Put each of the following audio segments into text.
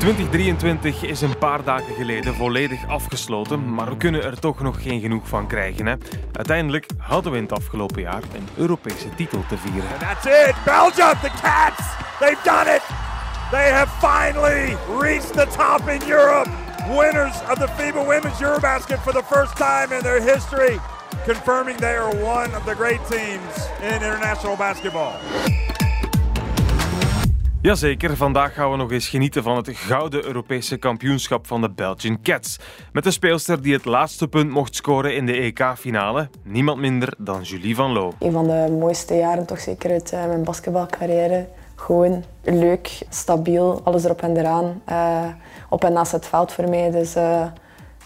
2023 is een paar dagen geleden volledig afgesloten, maar we kunnen er toch nog geen genoeg van krijgen. Hè? Uiteindelijk hadden we in het afgelopen jaar een Europese titel te vieren. And that's it. Belgium, the Cats, they've done it. They have finally reached the top in Europe. Winners of the FIBA Women's Eurobasket for the first time in their history, confirming they are one of the great teams in international basketball. Jazeker, vandaag gaan we nog eens genieten van het gouden Europese kampioenschap van de Belgian Cats. Met de speelster die het laatste punt mocht scoren in de EK-finale. Niemand minder dan Julie Van Loo. Een van de mooiste jaren toch zeker uit uh, mijn basketbalcarrière. Gewoon leuk, stabiel, alles erop en eraan. Uh, op en naast het veld voor mij. Dus uh,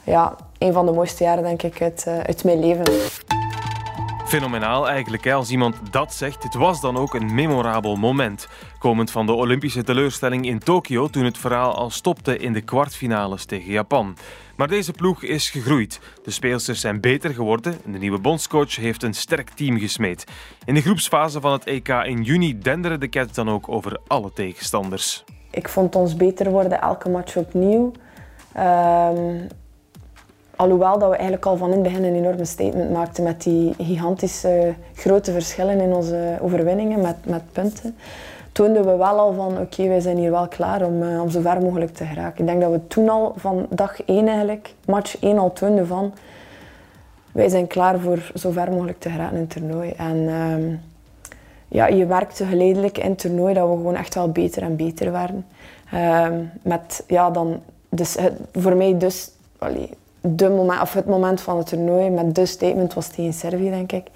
ja, een van de mooiste jaren denk ik uit, uit mijn leven. Fenomenaal eigenlijk, hè, als iemand dat zegt. Het was dan ook een memorabel moment. Komend van de Olympische teleurstelling in Tokio toen het verhaal al stopte in de kwartfinales tegen Japan. Maar deze ploeg is gegroeid. De speelsters zijn beter geworden en de nieuwe bondscoach heeft een sterk team gesmeed. In de groepsfase van het EK in juni denderen de Cats dan ook over alle tegenstanders. Ik vond ons beter worden elke match opnieuw. Um, alhoewel dat we eigenlijk al van in het begin een enorme statement maakten met die gigantische grote verschillen in onze overwinningen met, met punten, toonden we wel al van oké, wij zijn hier wel klaar om, uh, om zo ver mogelijk te geraken. Ik denk dat we toen al van dag 1 eigenlijk, match 1 al toonden van wij zijn klaar voor zo ver mogelijk te geraken in het toernooi. En uh, ja, je merkte geleidelijk in het toernooi dat we gewoon echt wel beter en beter werden. Uh, met ja, dan, dus, voor mij dus, allee, de moment, of het moment van het toernooi met de statement was tegen Servië, denk ik.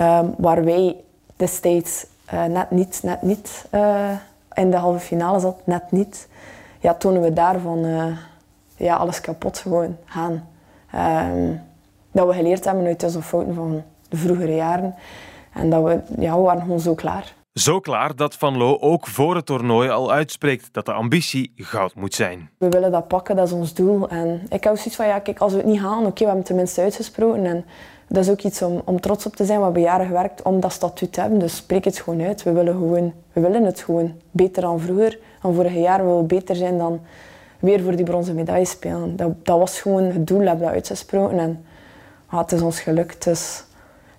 Um, waar wij destijds uh, net niet, net niet uh, in de halve finale zat, net niet. Ja, tonen we daarvan uh, ja, alles kapot gewoon gaan. Um, dat we geleerd hebben uit onze fouten van de vroegere jaren. En dat we, ja, we waren gewoon zo klaar. Zo klaar dat Van Loo ook voor het toernooi al uitspreekt dat de ambitie goud moet zijn. We willen dat pakken, dat is ons doel. En ik hou zoiets van, ja, kijk, als we het niet halen, oké, we hebben het tenminste uitgesproken. En dat is ook iets om, om trots op te zijn. We hebben jaren gewerkt om dat statuut te hebben, dus spreek het gewoon uit. We willen, gewoon, we willen het gewoon beter dan vroeger. En vorig jaar willen we beter zijn dan weer voor die bronzen medaille spelen. Dat, dat was gewoon het doel, hebben dat uitgesproken. En ah, het is ons gelukt, dus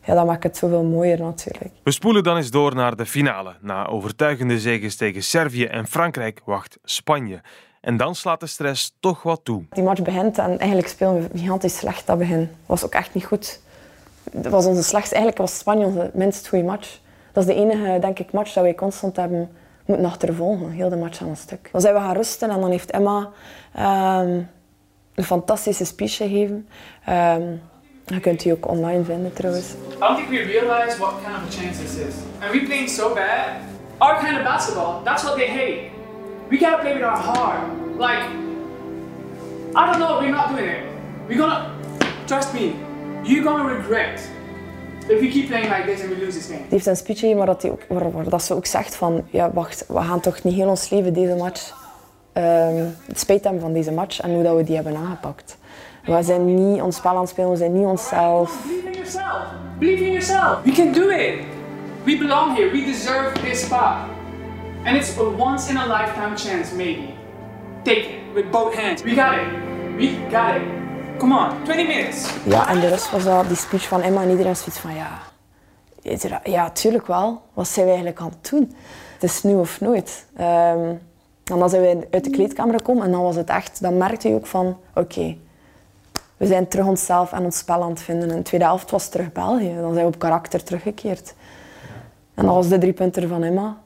ja, dat maakt het zoveel mooier natuurlijk. We spoelen dan eens door naar de finale. Na overtuigende zegens tegen Servië en Frankrijk wacht Spanje. En dan slaat de stress toch wat toe. Die match begint en eigenlijk spelen we gigantisch slecht dat begin. Was ook echt niet goed. Dat was onze slechtste, eigenlijk was Spanje onze minst goede match. Dat is de enige, denk ik, match dat wij constant hebben moeten achtervolgen. Heel de match aan een stuk. Dan zijn we gaan rusten en dan heeft Emma um, een fantastische speech gegeven. Um, je kunt die ook online vinden trouwens. I don't think we realize what kind of a chance this is. And we playing so bad. Our kind of basketball, that's what they hate. We gotta play with our heart. Like, I don't know, we're not doing it. We're gonna, trust me, you're gonna regret if we keep playing like this and we lose this game. Die heeft een speech gegeven waar, dat die ook, waar, waar dat ze ook zegt van, ja wacht, we gaan toch niet heel ons leven deze match um, het spijt hebben van deze match en hoe dat we die hebben aangepakt. We zijn niet ons spel aan het spelen, we zijn niet onszelf. Believe in yourself. Believe in yourself. We can do it. We belong here. We deserve this spot. And it's a once in a lifetime chance, maybe. Take it with both hands. We got it. We got it. Come on, 20 minutes. Ja, en de rest was dat die speech van Emma en iedereen zoiets van ja. Ja, tuurlijk wel. Wat zijn we eigenlijk aan het doen? Het is nu of nooit. Um, en dan zijn we uit de kleedkamer gekomen en dan was het echt, dan merkte je ook van oké, okay, we zijn terug onszelf en ons spel aan het vinden. In de tweede helft was het terug België. Dan zijn we op karakter teruggekeerd. En dat was de drie punten van Emma.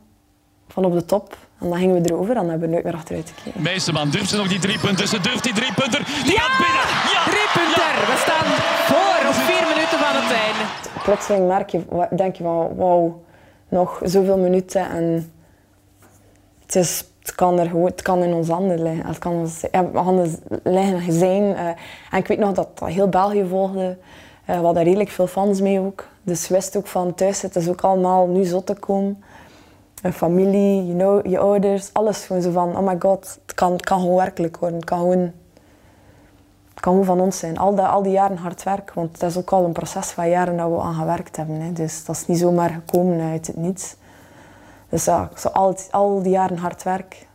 Van op de top. En dan gingen we erover en dan hebben we nooit meer achteruit gekeken. Meesterman, durft ze nog die drie punten? Ze durft die drie punten. Die ja! gaat binnen. Ja! Drie punten. Ja! We staan voor op vier minuten van het einde. Plotseling merk je, denk je van wauw, nog zoveel minuten en het is het kan, er gewoon, het kan in onze handen liggen. Het kan ja, handen liggen zijn. Uh, en ik weet nog dat, dat heel België volgde. Uh, we hadden redelijk veel fans mee ook. Dus wist ook van thuis zitten ze ook allemaal nu zo te komen. Een familie, you know, je ouders, alles gewoon zo van, oh my god, het kan, het kan gewoon werkelijk worden. Het kan gewoon, het kan gewoon van ons zijn. Al, die, al die jaren hard werk, want het is ook al een proces van jaren dat we aan gewerkt hebben. Hè. Dus dat is niet zomaar gekomen uit het niets. Dus ja, zo al, al die jaren hard werk,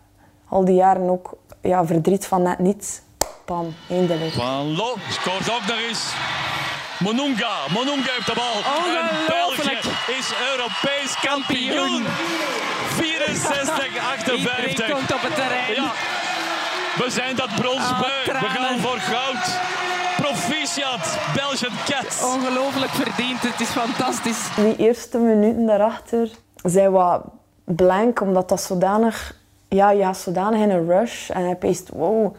al die jaren ook ja, verdriet van net niets. Pam, eindelijk. Van Lo scoort ook nog eens. Monunga, Monunga heeft de bal. En België is Europees kampioen. 64, 58. Iedereen komt op het terrein. Ja, we zijn dat brons beu. We gaan voor goud. Proficiat, Belgian Cats. Ongelooflijk verdiend. Het is fantastisch. Die eerste minuten daarachter zijn wat blank, omdat dat zodanig... Ja, je gaat zodanig in een rush. En je peest, wow,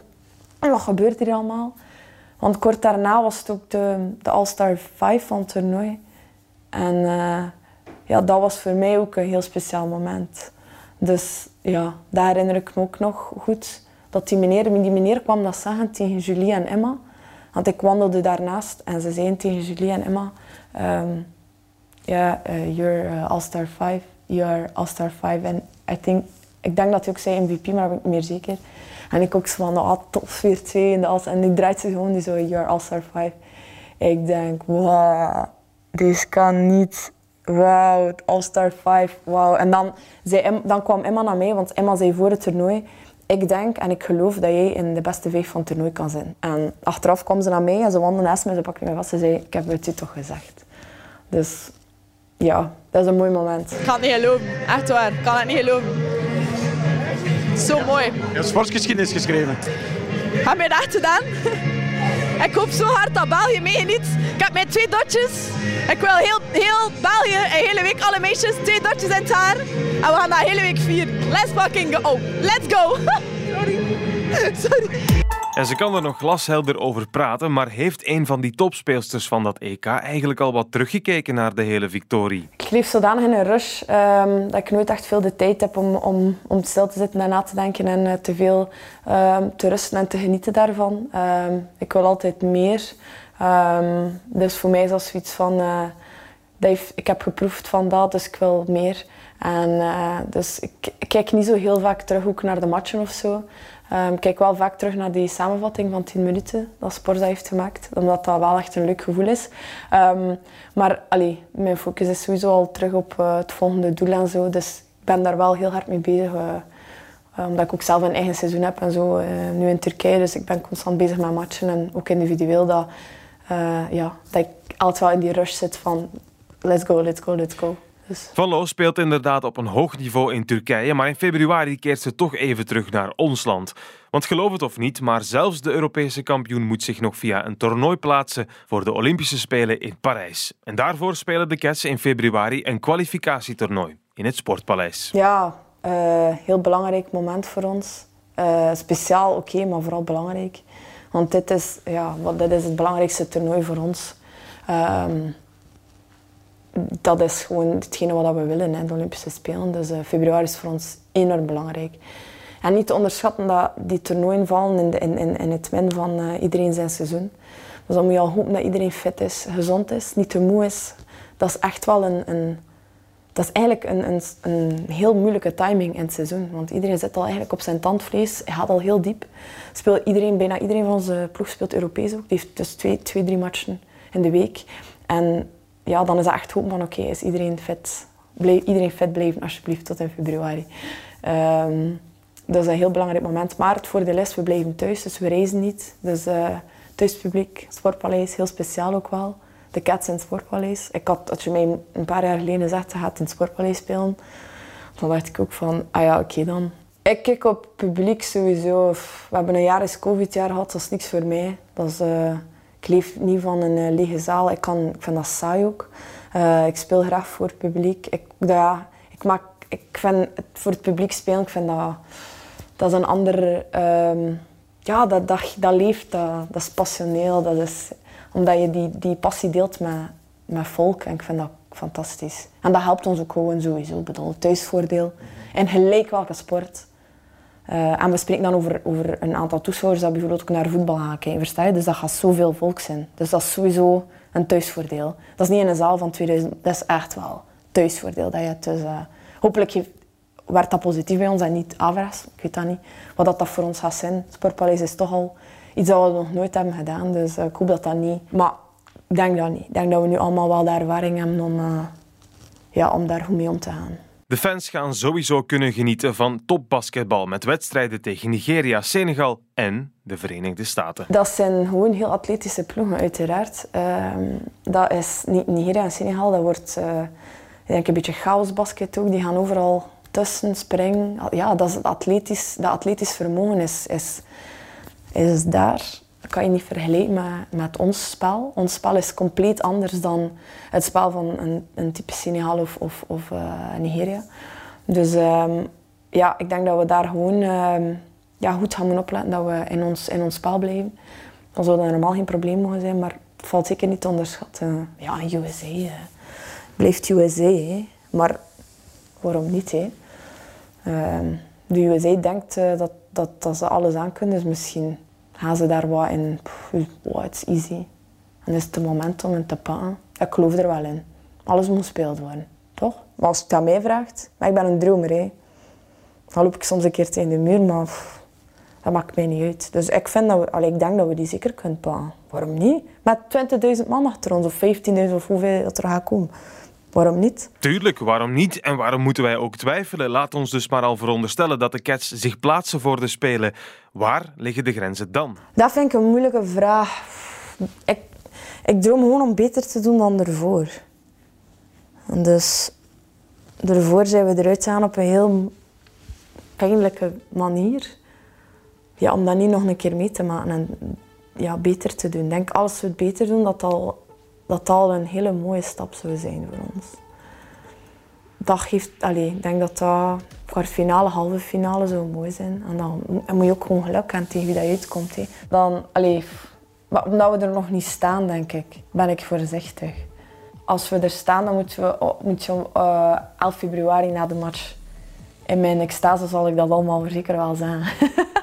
wat gebeurt hier allemaal? Want kort daarna was het ook de, de All-Star 5 van het toernooi. En eh, ja, dat was voor mij ook een heel speciaal moment. Dus ja, daar herinner ik me ook nog goed. Dat die meneer, die meneer kwam dat zeggen tegen Julie en Emma. Want ik wandelde daarnaast en ze zeiden tegen Julie en Emma... ehm, ja, eh, you're uh, All-Star 5. You're All-Star 5. En I think, ik denk dat hij ook zei MVP, maar ben ik meer zeker. En ik ook zo van, ah, top 4-2 in de All En ik draait ze gewoon die zo, you're All-Star 5. Ik denk, wow, deze kan niet. Wauw, All-Star 5, wauw. En dan, zei dan kwam Emma naar mij, want Emma zei voor het toernooi... Ik denk en ik geloof dat jij in de beste vijf van het toernooi kan zijn. En achteraf kwam ze naar mij en ze wandelde naast mij, ze pakte mij vast en zei... Ik heb het je toch gezegd. Dus ja, dat is een mooi moment. Ik kan het niet geloven. Echt waar. Ik kan het niet geloven. Zo mooi. Je hebt sportgeschiedenis geschreven. Heb je dat gedaan? Ik hoop zo hard dat België meegeniet. Ik heb mijn twee dotjes. Ik wil heel, heel België een hele week, alle meisjes, twee dotjes in het haar. En we gaan dat hele week vieren. Let's fucking go. Oh, let's go. Sorry. Sorry. En ze kan er nog glashelder over praten, maar heeft een van die topspeelsters van dat EK eigenlijk al wat teruggekeken naar de hele victorie? Ik leef zodanig in een rush ehm, dat ik nooit echt veel de tijd heb om, om, om stil te zitten en na te denken en eh, te veel ehm, te rusten en te genieten daarvan. Ehm, ik wil altijd meer. Dus voor mij is dat zoiets van, eh, ik heb geproefd van dat, dus ik wil meer. En, eh, dus ik, ik kijk niet zo heel vaak terug ook naar de matchen of zo. Ik kijk wel vaak terug naar die samenvatting van 10 minuten dat Sporza heeft gemaakt, omdat dat wel echt een leuk gevoel is. Ehm, maar allee, mijn focus is sowieso al terug op eh, het volgende doel en zo, dus ik ben daar wel heel hard mee bezig. eh, eh, omdat ik ook zelf een eigen seizoen heb en zo, nu in Turkije. Dus ik ben constant bezig met matchen en ook individueel. Dat, ja, dat ik altijd wel in die rush zit van let's go, let's go, let's go. Dus. Van Loo speelt inderdaad op een hoog niveau in Turkije, maar in februari keert ze toch even terug naar ons land. Want geloof het of niet, maar zelfs de Europese kampioen moet zich nog via een toernooi plaatsen voor de Olympische Spelen in Parijs. En daarvoor spelen de Cats in februari een kwalificatietoernooi in het Sportpaleis. Ja, eh, heel belangrijk moment voor ons. Eh, speciaal, oké, maar vooral belangrijk. Want dit is, ja, wat, dit is het belangrijkste toernooi voor ons. Ehm, dat is gewoon hetgene wat we willen, hè, de Olympische Spelen. Dus eh, februari is voor ons enorm belangrijk. En niet te onderschatten dat die toernooien vallen in, in, in, in het midden van eh, iedereen zijn seizoen. Dus dan moet je al hopen dat iedereen fit is, gezond is, niet te moe is. Dat is echt wel een, een dat is eigenlijk een, een, een heel moeilijke timing in het seizoen. Want iedereen zit al eigenlijk op zijn tandvlees. Hij gaat al heel diep. Speelt iedereen, bijna iedereen van onze ploeg speelt Europees ook. Die heeft dus twee, twee, drie matchen in de week. En ja, dan is dat echt hopen van oké, is iedereen fit? Blijf, iedereen fit blijven alsjeblieft tot in februari. Ehm, dat is een heel belangrijk moment. Maar het voordeel is, we blijven thuis, dus we reizen niet. Dus eh thuispubliek, Sportpaleis, heel speciaal ook wel. De Cats in het Sportpaleis. Ik had, als je mij een paar jaar geleden zegt, ze gaat in het Sportpaleis spelen, dan dacht ik ook van, ah ja, oké dan. Ik kijk op publiek sowieso. We hebben een jaar eens COVID-jaar gehad, dat is niks voor mij. Dat is, eh, ik leef niet van een eh, lege zaal. Ik, kan, ik vind dat saai ook. Eh, ik speel graag voor het publiek. Ik, ja, ik, maak, ik vind het voor het publiek spelen, ik vind dat, dat is een ander... ehm, ja, dat, dat, dat leeft, dat, dat is passioneel. Dat is, omdat je die, die passie deelt met, met volk. En ik vind dat fantastisch. En dat helpt ons ook gewoon sowieso. Ik bedoel, thuisvoordeel. In gelijk welke sport. Eh, en we spreken dan over, over een aantal toeschouwers dat bijvoorbeeld ook naar voetbal gaan kijken. Versta je? Dus dat gaat zoveel volk zijn. Dus dat is sowieso een thuisvoordeel. Dat is niet in een zaal van 2000. Dat is echt wel thuisvoordeel dat je. Dus eh, hopelijk werd dat positief bij ons en niet averechts. Ik weet dat niet. Wat dat, dat voor ons gaat zijn. Sportpaleis is toch al iets dat we nog nooit hebben gedaan. Dus eh, ik hoop dat dat niet. Maar ik denk dat niet. Ik denk dat we nu allemaal wel de ervaring hebben om, ja, om daar goed mee om te gaan. De fans gaan sowieso kunnen genieten van topbasketbal met wedstrijden tegen Nigeria, Senegal en de Verenigde Staten. Dat zijn gewoon heel atletische ploegen, uiteraard. Ehm, dat is niet Nigeria en Senegal, dat wordt uh, ik denk een beetje chaosbasket ook. Die gaan overal tussen springen. Ja, dat, is atletisch, dat atletisch vermogen is, is, is daar. Dat kan je niet vergelijken met, met ons spel. Ons spel is compleet anders dan het spel van een, een type Senegal of, of, of uh, Nigeria. Dus um, ja, ik denk dat we daar gewoon um, ja, goed gaan moeten opletten dat we in ons, in ons spel blijven. Dan zou dat normaal geen probleem mogen zijn, maar het valt zeker niet te onderschatten. Ja, USA uh, blijft USA, maar waarom niet? Hè? Uh, de USA denkt uh, dat, dat, dat ze alles aan kunnen, dus misschien gaan ze daar wat in. Wow, easy. En is het het moment om het te pakken. Ik geloof er wel in. Alles moet gespeeld worden, toch? Maar als je aan mij vraagt, maar ik ben een dromer. Hè. Dan loop ik soms een keer tegen de muur, maar dat maakt mij niet uit. Dus ik, vind dat we, ik denk dat we die zeker kunnen pakken. Waarom niet? Met 20.000 man achter ons, of 15.000 of hoeveel dat er gaat komen. Waarom niet? Tuurlijk, waarom niet? En waarom moeten wij ook twijfelen? Laat ons dus maar al veronderstellen dat de Cats zich plaatsen voor de Spelen. Waar liggen de grenzen dan? Dat vind ik een moeilijke vraag. Ik, ik droom gewoon om beter te doen dan ervoor. En dus ervoor zijn we eruit gegaan op een heel pijnlijke manier. Ja, om dat niet nog een keer mee te maken en ja, beter te doen. Ik denk als we het beter doen, dat al dat al een hele mooie stap zou zijn voor ons. Dat geeft, allez, ik denk dat dat kwartfinale, halve finale zou mooi zijn. En dan, dan moet je ook gewoon geluk hebben tegen wie dat uitkomt. Dan, allez, maar omdat we er nog niet staan, denk ik, ben ik voorzichtig. Als we er staan, dan moeten we, moet je uh, 11 februari na de match. In mijn extase zal ik dat allemaal zeker wel zeggen.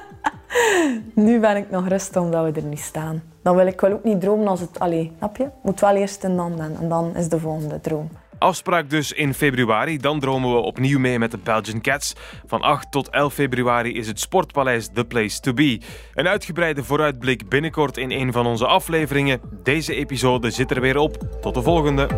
nu ben ik nog rustig omdat we er niet staan. Dan wil ik wel ook niet dromen als het... Allee, snap je? Moet wel eerst en dan en dan is de volgende droom. Afspraak dus in februari. Dan dromen we opnieuw mee met de Belgian Cats. Van 8 tot 11 februari is het Sportpaleis the place to be. Een uitgebreide vooruitblik binnenkort in een van onze afleveringen. Deze episode zit er weer op. Tot de volgende.